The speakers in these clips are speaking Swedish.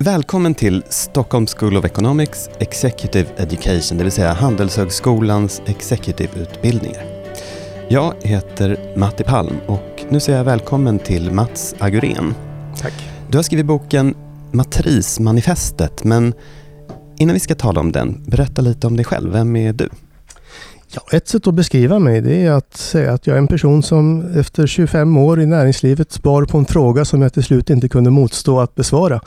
Välkommen till Stockholm School of Economics Executive Education, det vill säga Handelshögskolans executive-utbildningar. Jag heter Matti Palm och nu säger jag välkommen till Mats Agurén. Tack. Du har skrivit boken Matrismanifestet, men innan vi ska tala om den, berätta lite om dig själv. Vem är du? Ja, ett sätt att beskriva mig det är att säga att jag är en person som efter 25 år i näringslivet spar på en fråga som jag till slut inte kunde motstå att besvara.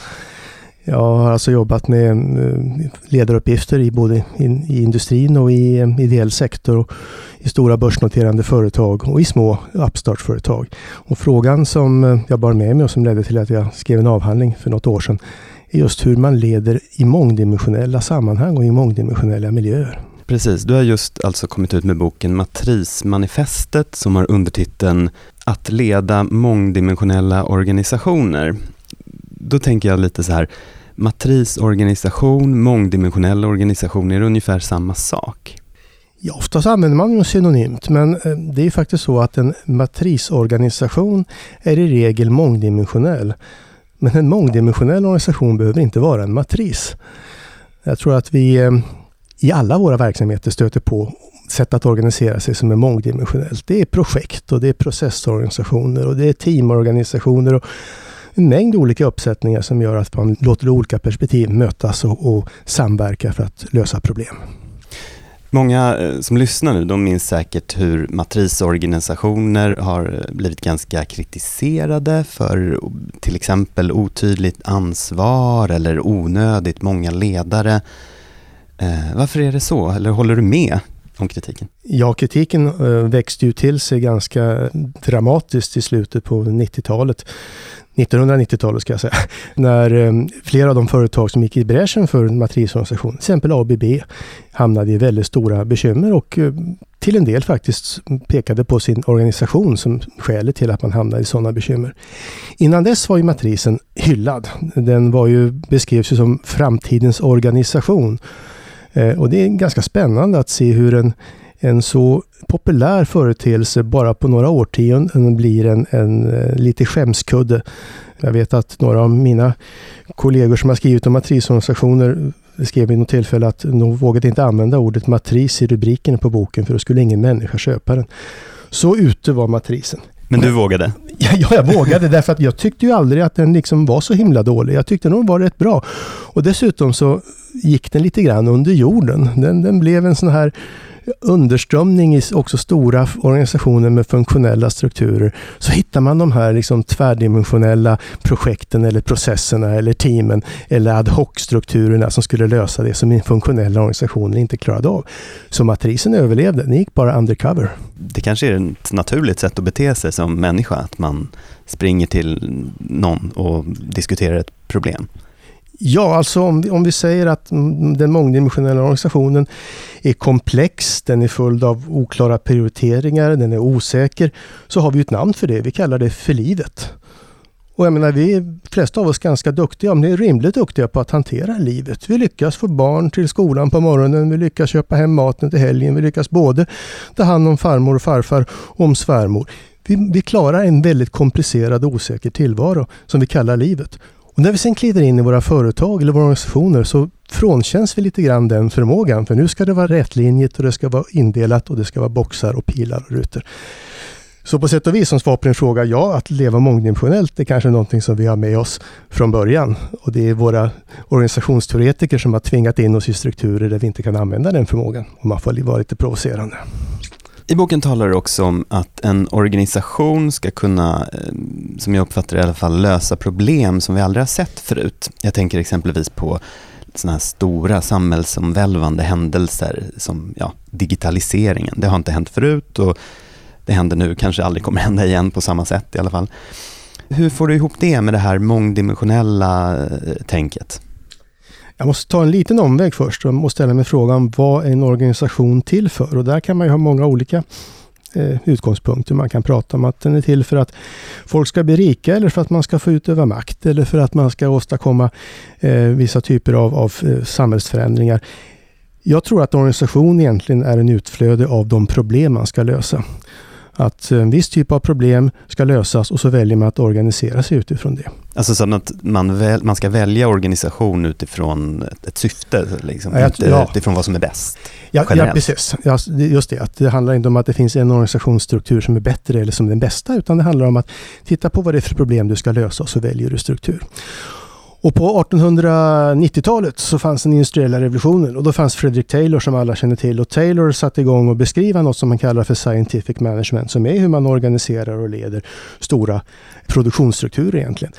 Jag har alltså jobbat med eh, ledaruppgifter i både i industrin och i eh, ideell sektor, och i stora börsnoterande företag och i små uppstartsföretag. Och frågan som eh, jag bar med mig och som ledde till att jag skrev en avhandling för något år sedan är just hur man leder i mångdimensionella sammanhang och i mångdimensionella miljöer. Precis, du har just alltså kommit ut med boken Matrismanifestet som har undertiteln Att leda mångdimensionella organisationer. Då tänker jag lite så här, matrisorganisation, mångdimensionell organisation, är det ungefär samma sak? Ja, oftast använder man ju synonymt, men eh, det är faktiskt så att en matrisorganisation är i regel mångdimensionell. Men en mångdimensionell organisation behöver inte vara en matris. Jag tror att vi eh, i alla våra verksamheter stöter på sätt att organisera sig som är mångdimensionellt. Det är projekt och det är processorganisationer och det är teamorganisationer och en mängd olika uppsättningar som gör att man låter olika perspektiv mötas och, och samverka för att lösa problem. Många eh, som lyssnar nu, de minns säkert hur matrisorganisationer har blivit ganska kritiserade för till exempel otydligt ansvar eller onödigt många ledare. Eh, varför är det så? Eller håller du med om kritiken? Ja, kritiken eh, växte ju till sig ganska dramatiskt i slutet på 90-talet. 1990-talet ska jag säga, när eh, flera av de företag som gick i bräschen för matrisorganisation, till exempel ABB, hamnade i väldigt stora bekymmer och eh, till en del faktiskt pekade på sin organisation som skälet till att man hamnade i sådana bekymmer. Innan dess var ju matrisen hyllad. Den var ju, beskrevs ju som framtidens organisation. Eh, och det är ganska spännande att se hur en, en så populär företeelse bara på några årtionden blir en, en, en eh, lite skämskudde. Jag vet att några av mina kollegor som har skrivit om matrisorganisationer skrev vid något tillfälle att de vågade inte använda ordet matris i rubriken på boken för då skulle ingen människa köpa den. Så ute var matrisen. Men du vågade? Ja, jag vågade därför att jag tyckte ju aldrig att den liksom var så himla dålig. Jag tyckte nog var rätt bra. Och dessutom så gick den lite grann under jorden. Den, den blev en sån här underströmning i också stora organisationer med funktionella strukturer så hittar man de här liksom tvärdimensionella projekten eller processerna eller teamen eller ad hoc-strukturerna som skulle lösa det som funktionella organisationer inte klarade av. Så matrisen överlevde, den gick bara undercover. Det kanske är ett naturligt sätt att bete sig som människa, att man springer till någon och diskuterar ett problem. Ja, alltså om vi, om vi säger att den mångdimensionella organisationen är komplex, den är full av oklara prioriteringar, den är osäker, så har vi ett namn för det. Vi kallar det för livet. Och jag menar, vi är de flesta av oss ganska duktiga, om det är rimligt duktiga på att hantera livet. Vi lyckas få barn till skolan på morgonen, vi lyckas köpa hem maten till helgen, vi lyckas både ta hand om farmor och farfar och om svärmor. Vi, vi klarar en väldigt komplicerad och osäker tillvaro som vi kallar livet. Och när vi sen kliver in i våra företag eller våra organisationer så frånkänns vi lite grann den förmågan. För nu ska det vara rätlinjigt och det ska vara indelat och det ska vara boxar och pilar och rutor. Så på sätt och vis som svar på din fråga, ja, att leva mångdimensionellt är kanske någonting som vi har med oss från början. Och det är våra organisationsteoretiker som har tvingat in oss i strukturer där vi inte kan använda den förmågan. Och man får vara lite provocerande. I boken talar du också om att en organisation ska kunna, eh, som jag uppfattar det i alla fall, lösa problem som vi aldrig har sett förut. Jag tänker exempelvis på sådana här stora samhällsomvälvande händelser som ja, digitaliseringen. Det har inte hänt förut och det händer nu, kanske aldrig kommer hända igen på samma sätt i alla fall. Hur får du ihop det med det här mångdimensionella eh, tänket? Jag måste ta en liten omväg först och ställa mig frågan vad är en organisation till för? Och där kan man ju ha många olika eh, utgångspunkter. Man kan prata om att den är till för att folk ska bli rika eller för att man ska få utöva makt eller för att man ska åstadkomma eh, vissa typer av, av eh, samhällsförändringar. Jag tror att organisation egentligen är en utflöde av de problem man ska lösa. Att eh, en viss typ av problem ska lösas och så väljer man att organisera sig utifrån det. Alltså så att man, väl, man ska välja organisation utifrån ett, syfte, liksom, Ja, inte ja. utifrån vad som är bäst. Ja, ja precis. Just det. Att det handlar inte om att det finns en organisationsstruktur som är bättre eller som är den bästa, utan det handlar om att titta på vad det är för problem du ska lösa och så väljer du struktur. Och på 1890-talet så fanns den industriella revolutionen och då fanns Fredrik Taylor som alla känner till och Taylor satte igång och beskriva något som man kallar för scientific management som är hur man organiserar och leder stora produktionsstrukturer egentligen.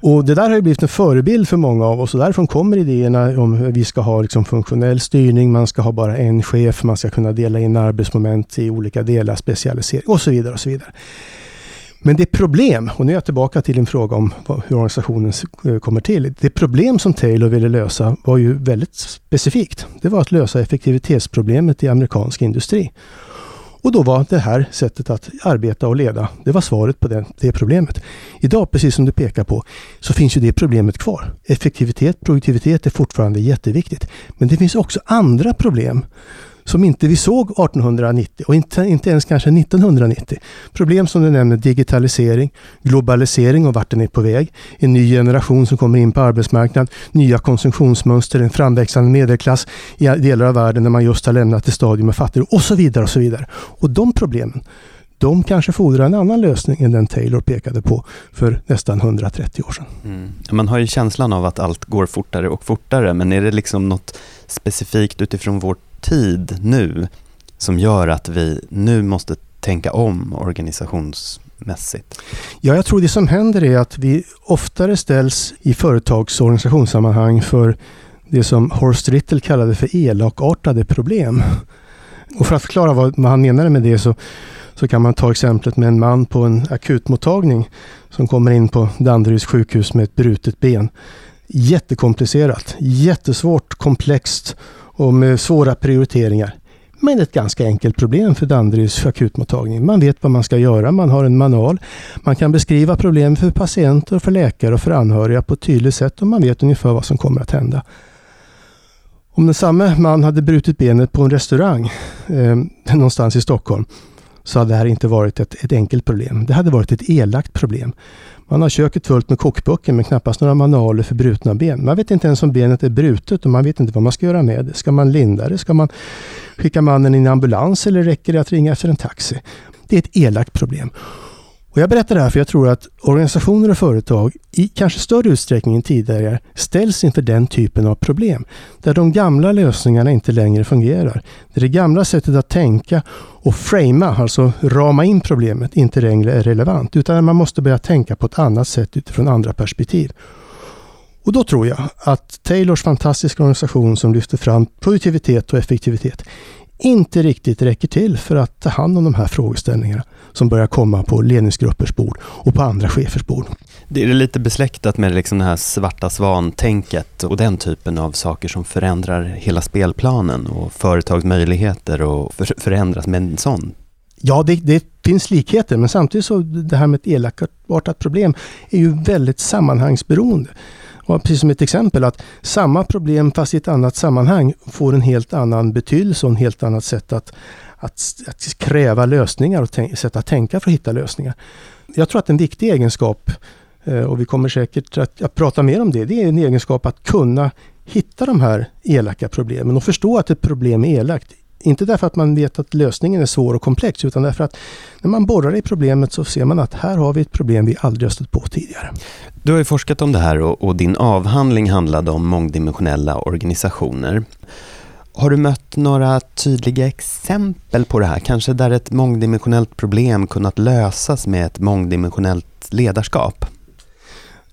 Och det där har ju blivit en förebild för många av oss och därifrån kommer idéerna om hur vi ska ha liksom funktionell styrning, man ska ha bara en chef, man ska kunna dela in arbetsmoment i olika delar, specialisering och så vidare. och så vidare. Men det problem, och nu är jag tillbaka till din fråga om hur organisationen eh, kommer till. Det problem som Taylor ville lösa var ju väldigt specifikt. Det var att lösa effektivitetsproblemet i amerikansk industri. Och då var det här sättet att arbeta och leda, det var svaret på det, det problemet. Idag, precis som du pekar på, så finns ju det problemet kvar. Effektivitet, produktivitet är fortfarande jätteviktigt. Men det finns också andra problem som inte vi såg 1890 och inte, inte ens kanske 1990. Problem som du nämner, digitalisering, globalisering och vart den är på väg. En ny generation som kommer in på arbetsmarknaden, nya konsumtionsmönster, en framväxande medelklass i delar av världen där man just har lämnat ett stadium av fattigdom och så vidare. Och så vidare. Och de problemen, de kanske fordrar en annan lösning än den Taylor pekade på för nästan 130 år sedan. Mm. Man har ju känslan av att allt går fortare och fortare, men är det liksom något specifikt utifrån vårt tid nu som gör att vi nu måste tänka om organisationsmässigt? Ja, jag tror det som händer är att vi oftare ställs i företags och organisationssammanhang för det som Horst Rittel kallade för elakartade problem. Och för att förklara vad vad han menade med det så, så kan man ta exemplet med en man på en akutmottagning som kommer in på Danderyds sjukhus med ett brutet ben. Jättekomplicerat, jättesvårt, komplext och med svåra prioriteringar. Men ett ganska enkelt problem för Danderyds akutmottagning. Man vet vad man ska göra, man har en manual. Man kan beskriva problem för patienter, för läkare och för anhöriga på ett tydligt sätt och man vet ungefär vad som kommer att hända. Om den samme man hade brutit benet på en restaurang eh, någonstans i Stockholm så hade det här inte varit ett, ett enkelt problem. Det hade varit ett elakt problem. Man har köket fullt med kokböcker men knappast några manualer för brutna ben. Man vet inte ens om benet är brutet och man vet inte vad man ska göra med det. Ska man linda det? Ska man skicka mannen i en ambulans eller räcker det att ringa efter en taxi? Det är ett elakt problem. Och jag berättar det här för jag tror att organisationer och företag i kanske större utsträckning än tidigare ställs inför den typen av problem. Där de gamla lösningarna inte längre fungerar. Där det gamla sättet att tänka och framea, alltså rama in problemet, inte längre är relevant. Utan man måste börja tänka på ett annat sätt utifrån andra perspektiv. Och då tror jag att Taylors fantastiska organisation som lyfter fram produktivitet och effektivitet inte riktigt räcker till för att ta hand om de här frågeställningarna som börjar komma på ledningsgruppers bord och på andra chefers bord. Det är lite besläktat med liksom det här svarta svan-tänket och den typen av saker som förändrar hela spelplanen och företags möjligheter för- förändras med en sån. Ja, det, det finns likheter men samtidigt så det här med ett elakartat problem är ju väldigt sammanhangsberoende. Och precis som ett exempel att samma problem fast i ett annat sammanhang får en helt annan betydelse och en helt annat sätt att, att, att kräva lösningar och tänk, sätt att tänka för att hitta lösningar. Jag tror att en viktig egenskap, eh, och vi kommer säkert att, att prata mer om det, det är en egenskap att kunna hitta de här elaka problemen och förstå att ett problem är elakt. Inte därför att man vet att lösningen är svår och komplex utan därför att när man borrar i problemet så ser man att här har vi ett problem vi aldrig har stött på tidigare. Du har ju forskat om det här och, och din avhandling handlade om mångdimensionella organisationer. Har du mött några tydliga exempel på det här? Kanske där ett mångdimensionellt problem kunnat lösas med ett mångdimensionellt ledarskap?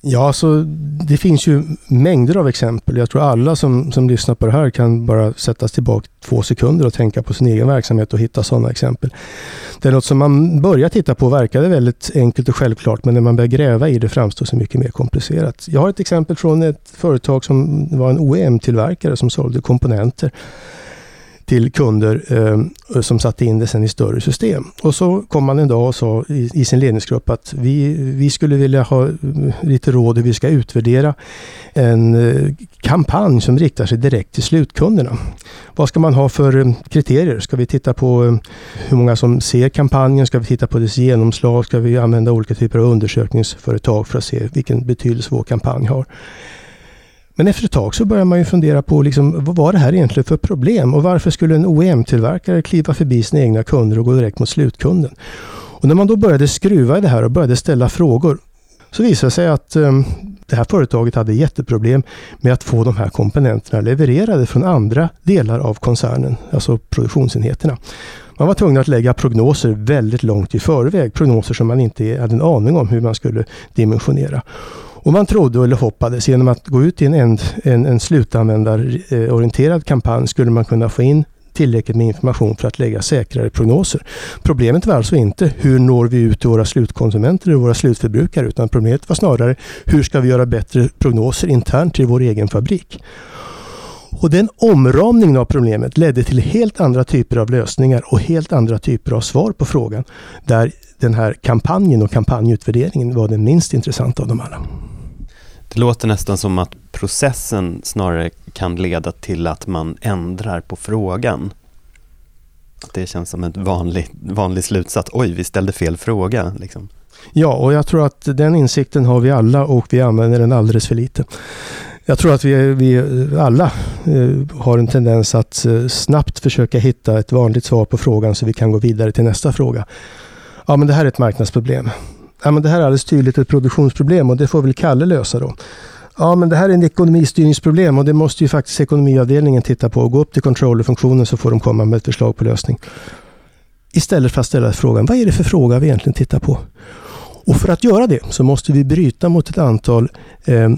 Ja, så det finns ju mängder av exempel. Jag tror alla som, som lyssnar på det här kan bara sättas tillbaka två sekunder och tänka på sin egen verksamhet och hitta sådana exempel. Det är något som man börjar titta på verkade väldigt enkelt och självklart men när man börjar gräva i det framstår det mycket mer komplicerat. Jag har ett exempel från ett företag som var en OEM-tillverkare som sålde komponenter till kunder eh, som satte in det sen i större system. Och så kom man en dag och sa i, i sin ledningsgrupp att vi, vi skulle vilja ha eh, lite råd hur vi ska utvärdera en eh, kampanj som riktar sig direkt till slutkunderna. Vad ska man ha för eh, kriterier? Ska vi titta på eh, hur många som ser kampanjen? Ska vi titta på dess genomslag? Ska vi använda olika typer av undersökningsföretag för att se vilken betydelse vår kampanj har? Men efter ett tag så börjar man ju fundera på liksom, vad var det här egentligen för problem och varför skulle en OEM-tillverkare kliva förbi sina egna kunder och gå direkt mot slutkunden? Och när man då började skruva i det här och började ställa frågor så visade det sig att um, det här företaget hade jätteproblem med att få de här komponenterna levererade från andra delar av koncernen, alltså produktionsenheterna. Man var tvungen att lägga prognoser väldigt långt i förväg, prognoser som man inte hade en aning om hur man skulle dimensionera. Och man trodde eller hoppades genom att gå ut i en, en, en slutanvändarorienterad kampanj skulle man kunna få in tillräckligt med information för att lägga säkrare prognoser. Problemet var alltså inte hur når vi ut till våra slutkonsumenter och våra slutförbrukare utan problemet var snarare hur ska vi göra bättre prognoser internt till vår egen fabrik. Och den omramningen av problemet ledde till helt andra typer av lösningar och helt andra typer av svar på frågan. Där den här kampanjen och kampanjutvärderingen var den minst intressanta av dem alla. Det låter nästan som att processen snarare kan leda till att man ändrar på frågan. Det känns som en vanlig, vanlig slutsats. Oj, vi ställde fel fråga. Liksom. Ja, och jag tror att den insikten har vi alla och vi använder den alldeles för lite. Jag tror att vi, vi alla eh, har en tendens att eh, snabbt försöka hitta ett vanligt svar på frågan så vi kan gå vidare till nästa fråga. Ja, men det här är ett marknadsproblem ja, men det här är alldeles tydligt ett produktionsproblem och det får väl Kalle lösa då. Ja, men det här är en ekonomistyrningsproblem och det måste ju faktiskt ekonomiavdelningen titta på. Gå upp till controllerfunktionen så får de komma med ett förslag på lösning. Istället för att ställa frågan, vad är det för fråga vi egentligen tittar på? Och för att göra det så måste vi bryta mot ett antal eh,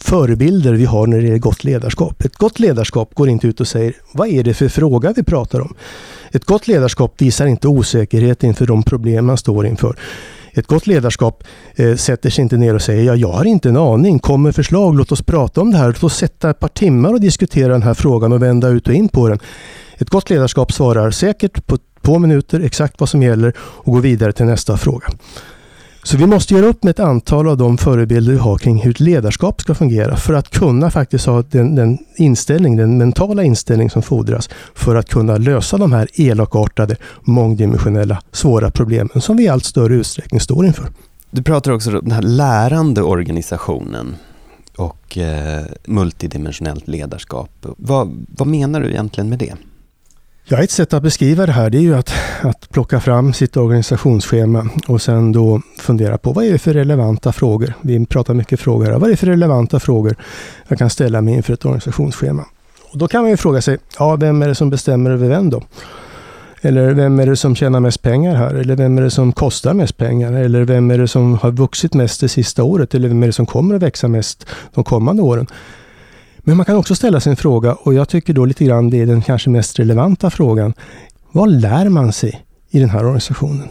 förebilder vi har när det gäller gott ledarskap. Ett gott ledarskap går inte ut och säger, vad är det för fråga vi pratar om? Ett gott ledarskap visar inte osäkerhet inför de problem man står inför. Ett gott ledarskap eh, sätter sig inte ner och säger ja, jag har inte en aning. Kom med förslag, låt oss prata om det här. Låt oss sätta ett par timmar och diskutera den här frågan och vända ut och in på den. Ett gott ledarskap svarar säkert på två minuter exakt vad som gäller och går vidare till nästa fråga. Så vi måste göra upp med ett antal av de förebilder vi har kring hur ett ledarskap ska fungera för att kunna faktiskt ha den, den inställning, den mentala inställning som fordras för att kunna lösa de här elakartade, mångdimensionella, svåra problemen som vi i allt större utsträckning står inför. Du pratar också om den här lärande organisationen och eh, multidimensionellt ledarskap. Vad, vad menar du egentligen med det? Ja, ett sätt att beskriva det här det är ju att, att plocka fram sitt organisationsschema och sen då fundera på vad är det för relevanta frågor? Vi pratar mycket frågor här. Vad är det för relevanta frågor jag kan ställa mig inför ett organisationsschema? Och då kan man ju fråga sig, ja, vem är det som bestämmer över vem då? Eller vem är det som tjänar mest pengar här? Eller vem är det som kostar mest pengar? Eller vem är det som har vuxit mest det sista året? Eller vem är det som kommer att växa mest de kommande åren? Men man kan också ställa sig en fråga och jag tycker då lite grann det är den kanske mest relevanta frågan. Vad lär man sig i den här organisationen?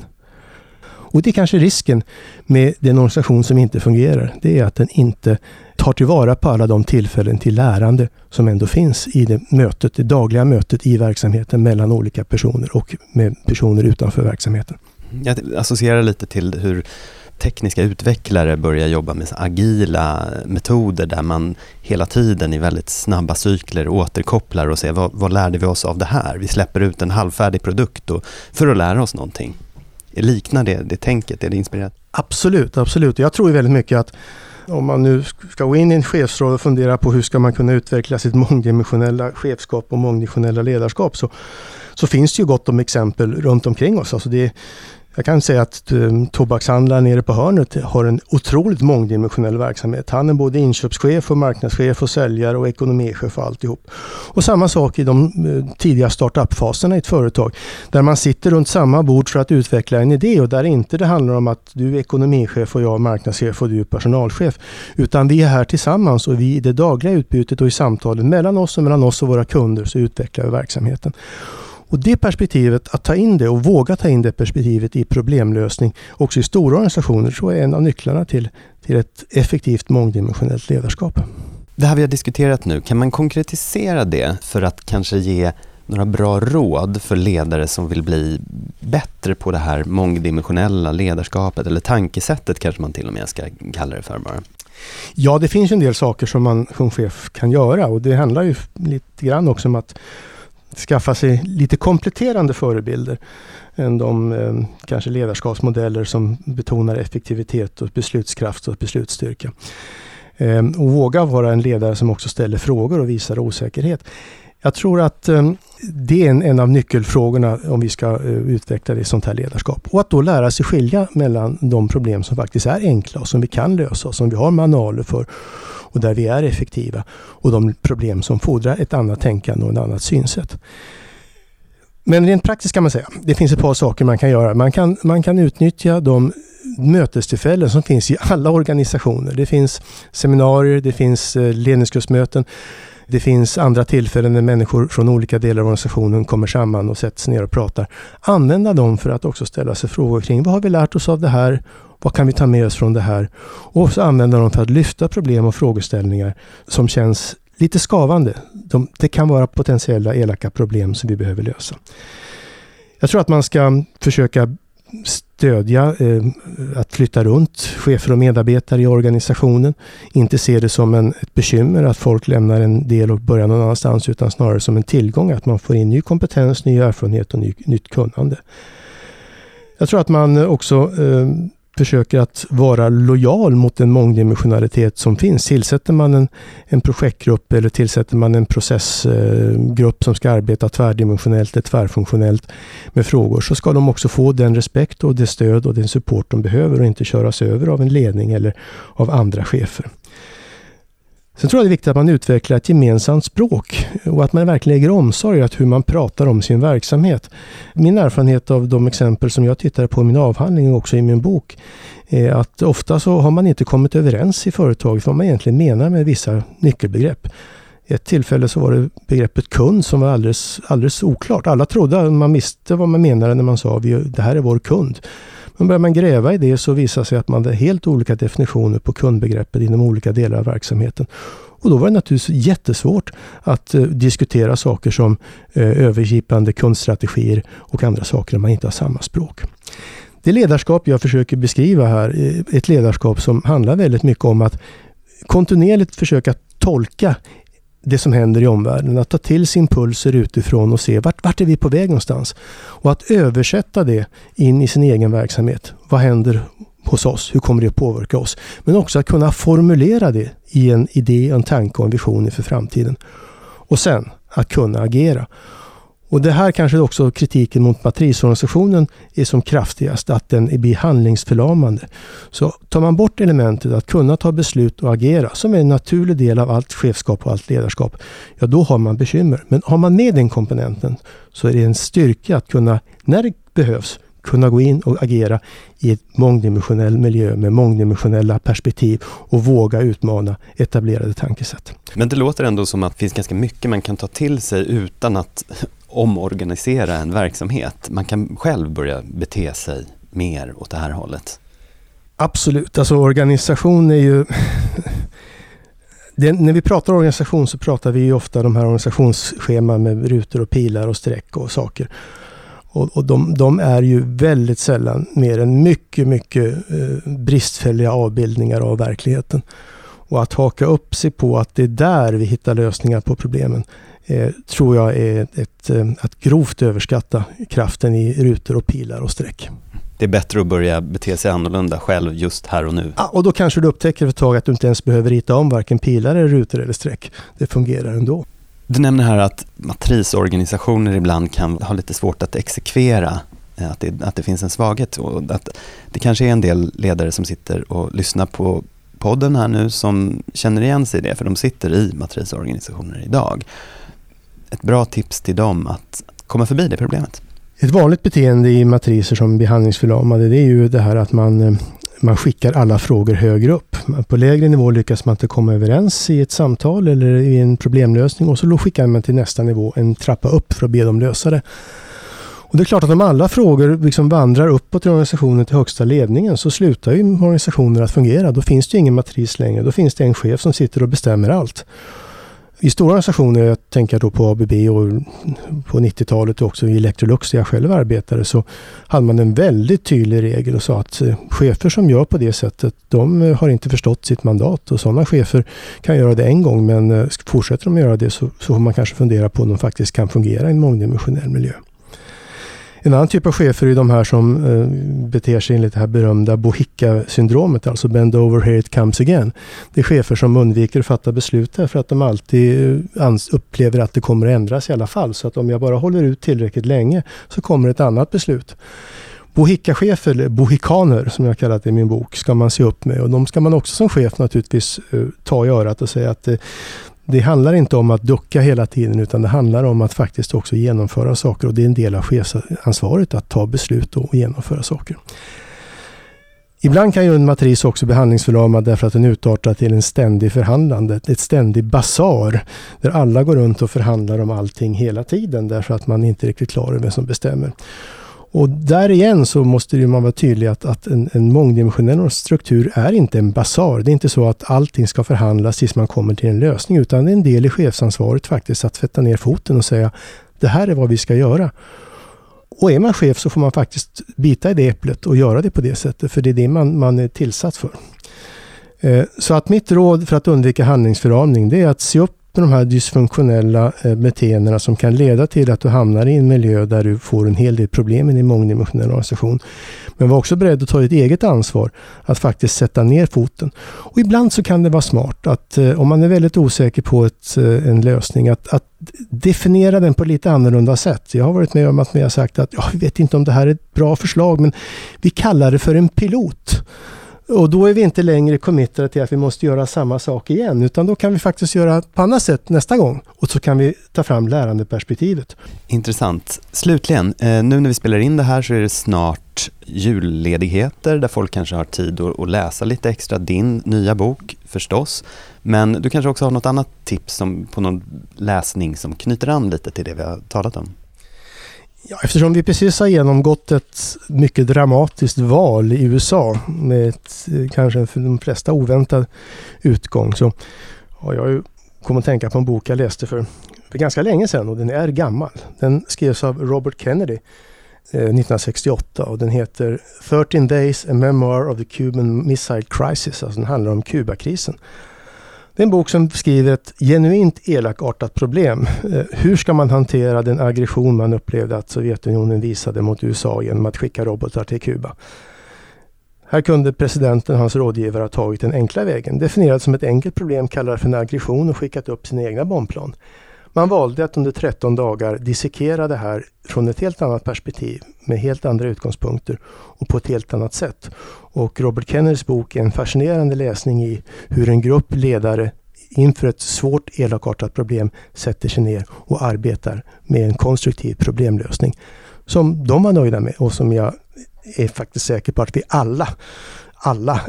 Och det är kanske risken med den organisation som inte fungerar. Det är att den inte tar tillvara på alla de tillfällen till lärande som ändå finns i det mötet, det dagliga mötet i verksamheten mellan olika personer och med personer utanför verksamheten. Jag associerar lite till hur tekniska utvecklare börjar jobba med agila metoder där man hela tiden i väldigt snabba cykler återkopplar och ser vad, vad lärde vi oss av det här? Vi släpper ut en halvfärdig produkt och, för att lära oss någonting. Liknar det, det tänket? Är det inspirerat? Absolut, absolut. Jag tror väldigt mycket att om man nu ska gå in i en chefsroll och fundera på hur ska man kunna utveckla sitt mångdimensionella chefskap och mångdimensionella ledarskap så, så finns det ju gott om exempel runt omkring oss. Alltså det, jag kan säga att um, tobakshandlaren nere på hörnet har en otroligt mångdimensionell verksamhet. Han är både inköpschef och marknadschef och säljare och ekonomichef och alltihop. Och samma sak i de uh, tidiga startup-faserna i ett företag. Där man sitter runt samma bord för att utveckla en idé och där inte det handlar om att du är ekonomichef och jag är marknadschef och du är personalchef. Utan vi är här tillsammans och vi i det dagliga utbytet och i samtalen mellan oss och mellan oss och våra kunder så utvecklar vi verksamheten. Och det perspektivet, att ta in det och våga ta in det perspektivet i problemlösning också i stora organisationer tror jag är en av nycklarna till, till ett effektivt mångdimensionellt ledarskap. Det här vi har diskuterat nu, kan man konkretisera det för att kanske ge några bra råd för ledare som vill bli bättre på det här mångdimensionella ledarskapet eller tankesättet kanske man till och med ska kalla det för bara? Ja, det finns en del saker som man som chef kan göra och det handlar ju lite grann också om att skaffa sig lite kompletterande förebilder än de eh, kanske ledarskapsmodeller som betonar effektivitet och beslutskraft och beslutsstyrka. Eh, och våga vara en ledare som också ställer frågor och visar osäkerhet. Jag tror att eh, det är en, en, av nyckelfrågorna om vi ska eh, utveckla det sånt här ledarskap. Och att då lära sig skilja mellan de problem som faktiskt är enkla och som vi kan lösa och som vi har manualer för och där vi är effektiva och de problem som fordrar ett annat tänkande och ett annat synsätt. Men rent praktiskt kan man säga, det finns ett par saker man kan göra. Man kan, man kan utnyttja de mötestillfällen som finns i alla organisationer. Det finns seminarier, det finns eh, ledningsgruppsmöten. Det finns andra tillfällen när människor från olika delar av organisationen kommer samman och sätts ner och pratar. Använda dem för att också ställa sig frågor kring vad har vi lärt oss av det här? Vad kan vi ta med oss från det här? Och så använda dem för att lyfta problem och frågeställningar som känns lite skavande. De, det kan vara potentiella elaka problem som vi behöver lösa. Jag tror att man ska försöka stödja eh, att flytta runt chefer och medarbetare i organisationen. Inte se det som en, ett bekymmer att folk lämnar en del och börjar någon annanstans utan snarare som en tillgång att man får in ny kompetens, ny erfarenhet och ny, nytt kunnande. Jag tror att man också eh, försöker att vara lojal mot den mångdimensionalitet som finns. Tillsätter man en, en projektgrupp eller tillsätter man en processgrupp som ska arbeta tvärdimensionellt, eller tvärfunktionellt med frågor så ska de också få den respekt och det stöd och den support de behöver och inte köras över av en ledning eller av andra chefer. Sen tror jag det är viktigt att man utvecklar ett gemensamt språk och att man verkligen lägger omsorg att hur man pratar om sin verksamhet. Min erfarenhet av de exempel som jag tittade på i min avhandling och också i min bok är att ofta så har man inte kommit överens i företaget vad man egentligen menar med vissa nyckelbegrepp. Ett tillfälle så var det begreppet kund som var alldeles, alldeles oklart. Alla trodde att man visste vad man menade när man sa att det här är vår kund. Men börjar man gräva i det så visar det sig att man har helt olika definitioner på kundbegreppet inom olika delar av verksamheten. Och då var det naturligtvis jättesvårt att eh, diskutera saker som eh, övergripande kundstrategier och andra saker när man inte har samma språk. Det ledarskap jag försöker beskriva här eh, ett ledarskap som handlar väldigt mycket om att kontinuerligt försöka tolka det som händer i omvärlden. Att ta till sig impulser utifrån och se vart, vart är vi på väg någonstans? Och att översätta det in i sin egen verksamhet. Vad händer hos oss? Hur kommer det att påverka oss? Men också att kunna formulera det i en idé, en tanke och en vision inför framtiden. Och sen att kunna agera. Och det här kanske också kritiken mot matrisorganisationen är som kraftigast, att den blir handlingsförlamande. Så tar man bort elementet att kunna ta beslut och agera, som är en naturlig del av allt chefskap och allt ledarskap, ja då har man bekymmer. Men har man med den komponenten så är det en styrka att kunna, när det behövs, kunna gå in och agera i ett mångdimensionell miljö med mångdimensionella perspektiv och våga utmana etablerade tankesätt. Men det låter ändå som att det finns ganska mycket man kan ta till sig utan att omorganisera en verksamhet. Man kan själv börja bete sig mer åt det här hållet. Absolut, alltså organisation är ju... Det, när vi pratar organisation så pratar vi ju ofta de här organisationsscheman med rutor och pilar och streck och saker. Och, och de, de, är ju väldigt sällan mer än mycket, mycket eh, bristfälliga avbildningar av verkligheten. Och att haka upp sig på att det är där vi hittar lösningar på problemen eh, tror jag är ett, eh, att grovt överskatta kraften i rutor och pilar och streck. Det är bättre att börja bete sig annorlunda själv just här och nu. Ja, och då kanske du upptäcker ett tag att du inte ens behöver rita om varken pilar, eller rutor eller streck. Det fungerar ändå. Du nämner här att matrisorganisationer ibland kan ha lite svårt att exekvera eh, att det, att det finns en svaghet och att det kanske är en del ledare som sitter och lyssnar på podden här nu som känner igen sig i det, för de sitter i matrisorganisationer idag ett bra tips till dem att komma förbi det problemet? Ett vanligt beteende i matriser som behandlingsförlamade det är ju det här att man, eh, man skickar alla frågor högre upp. På lägre nivå lyckas man inte komma överens i ett samtal eller i en problemlösning och så skickar man till nästa nivå, en trappa upp för att be dem lösa det. Och det är klart att om alla frågor liksom vandrar uppåt i organisationen till högsta ledningen så slutar ju organisationen att fungera. Då finns det ju ingen matris längre. Då finns det en chef som sitter och bestämmer allt i stora organisationer, jag tänker då på ABB och på 90-talet och också i Electrolux där jag själv arbetade, så hade man en väldigt tydlig regel och sa att eh, chefer som gör på det sättet, de eh, har inte förstått sitt mandat och sådana chefer kan göra det en gång men eh, fortsätter de göra det så, så får man kanske fundera på om de faktiskt kan fungera i en mångdimensionell miljö. En annan typ av chefer är de här som eh, beter sig enligt det här berömda Bohicka-syndromet, alltså bend over here it comes again. Det är chefer som undviker att fatta beslut därför att de alltid eh, upplever att det kommer att ändras i alla fall. Så att om jag bara håller ut tillräckligt länge så kommer ett annat beslut. Bohicka-chefer, eller bohikaner som jag kallat det i min bok, ska man se upp med. Och de ska man också som chef naturligtvis eh, ta i örat och säga att eh, det handlar inte om att ducka hela tiden utan det handlar om att faktiskt också genomföra saker och det är en del av chefsansvaret att ta beslut och genomföra saker. Ibland kan ju en matris också behandlingsförlamad därför att den utartar till en ständig förhandlande, ett ständig basar där alla går runt och förhandlar om allting hela tiden därför att man inte är riktigt klar över vem som bestämmer. Och där igen så måste man vara tydlig att, att en, en mångdimensionell struktur är inte en basar. Det är inte så att allting ska förhandlas tills man kommer till en lösning utan det är en del i chefsansvaret faktiskt att sätta ner foten och säga det här är vad vi ska göra. Och är man chef så får man faktiskt bita i det äpplet och göra det på det sättet för det är det man, man är tillsatt för. Eh, så att mitt råd för att undvika handlingsförlamning det är att se upp de här dysfunktionella eh, beteendena som kan leda till att du hamnar i en miljö där du får en hel del problem i din mångdimensionella organisation. Men var också beredd att ta ditt eget ansvar att faktiskt sätta ner foten. Och ibland så kan det vara smart att eh, om man är väldigt osäker på ett, eh, en lösning att, att definiera den på lite annorlunda sätt. Jag har varit med om att vi har sagt att jag vet inte om det här är ett bra förslag men vi kallar det för en pilot. Och då är vi inte längre committade till att vi måste göra samma sak igen, utan då kan vi faktiskt göra på annat sätt nästa gång. Och så kan vi ta fram lärandeperspektivet. Intressant. Slutligen, eh, nu när vi spelar in det här så är det snart julledigheter där folk kanske har tid att läsa lite extra din nya bok förstås. Men du kanske också har något annat tips som, på någon läsning som knyter an lite till det vi har talat om? Ja, eftersom vi precis har genomgått ett mycket dramatiskt val i USA med ett, eh, kanske för de flesta oväntad utgång så har jag ju kommit att tänka på en bok jag läste för, för ganska länge sedan och den är gammal. Den skrevs av Robert Kennedy eh, 1968 och den heter 13 Days A Memoir of the Cuban Missile Crisis. Alltså den handlar om Kubakrisen. Det är en bok som beskriver ett genuint elakartat problem. Eh, hur ska man hantera den aggression man upplevde att Sovjetunionen visade mot USA genom att skicka robotar till Kuba? Här kunde presidenten och hans rådgivare ha tagit den enkla vägen, definierat som ett enkelt problem, kallat för en aggression och skickat upp sina egna bombplan. Man valde att under 13 dagar dissekera det här från ett helt annat perspektiv med helt andra utgångspunkter och på ett helt annat sätt. Och Robert Kennedys bok är en fascinerande läsning i hur en grupp ledare inför ett svårt elakartat problem sätter sig ner och arbetar med en konstruktiv problemlösning som de var nöjda med och som jag är faktiskt säker på att vi alla, alla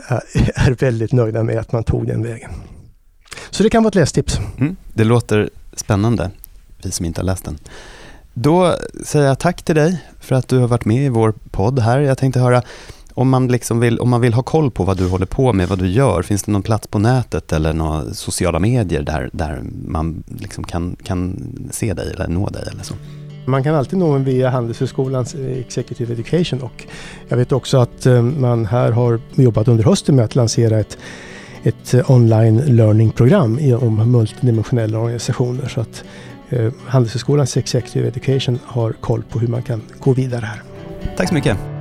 är väldigt nöjda med att man tog den vägen. Så det kan vara ett lästips. Mm, det låter spännande, vi som inte har läst den. Då säger jag tack till dig för att du har varit med i vår podd här. Jag tänkte höra, om man, liksom vill, om man vill ha koll på vad du håller på med, vad du gör, finns det någon plats på nätet eller några sociala medier där, där man liksom kan, kan se dig eller nå dig? Eller så? Man kan alltid nå en via Handelshögskolans eh, Executive Education och jag vet också att eh, man här har jobbat under hösten med att lansera ett ett eh, online learning-program om multidimensionella organisationer. Så att eh, Handelshögskolans Executive Education har koll på hur man kan gå vidare här. Tack så mycket.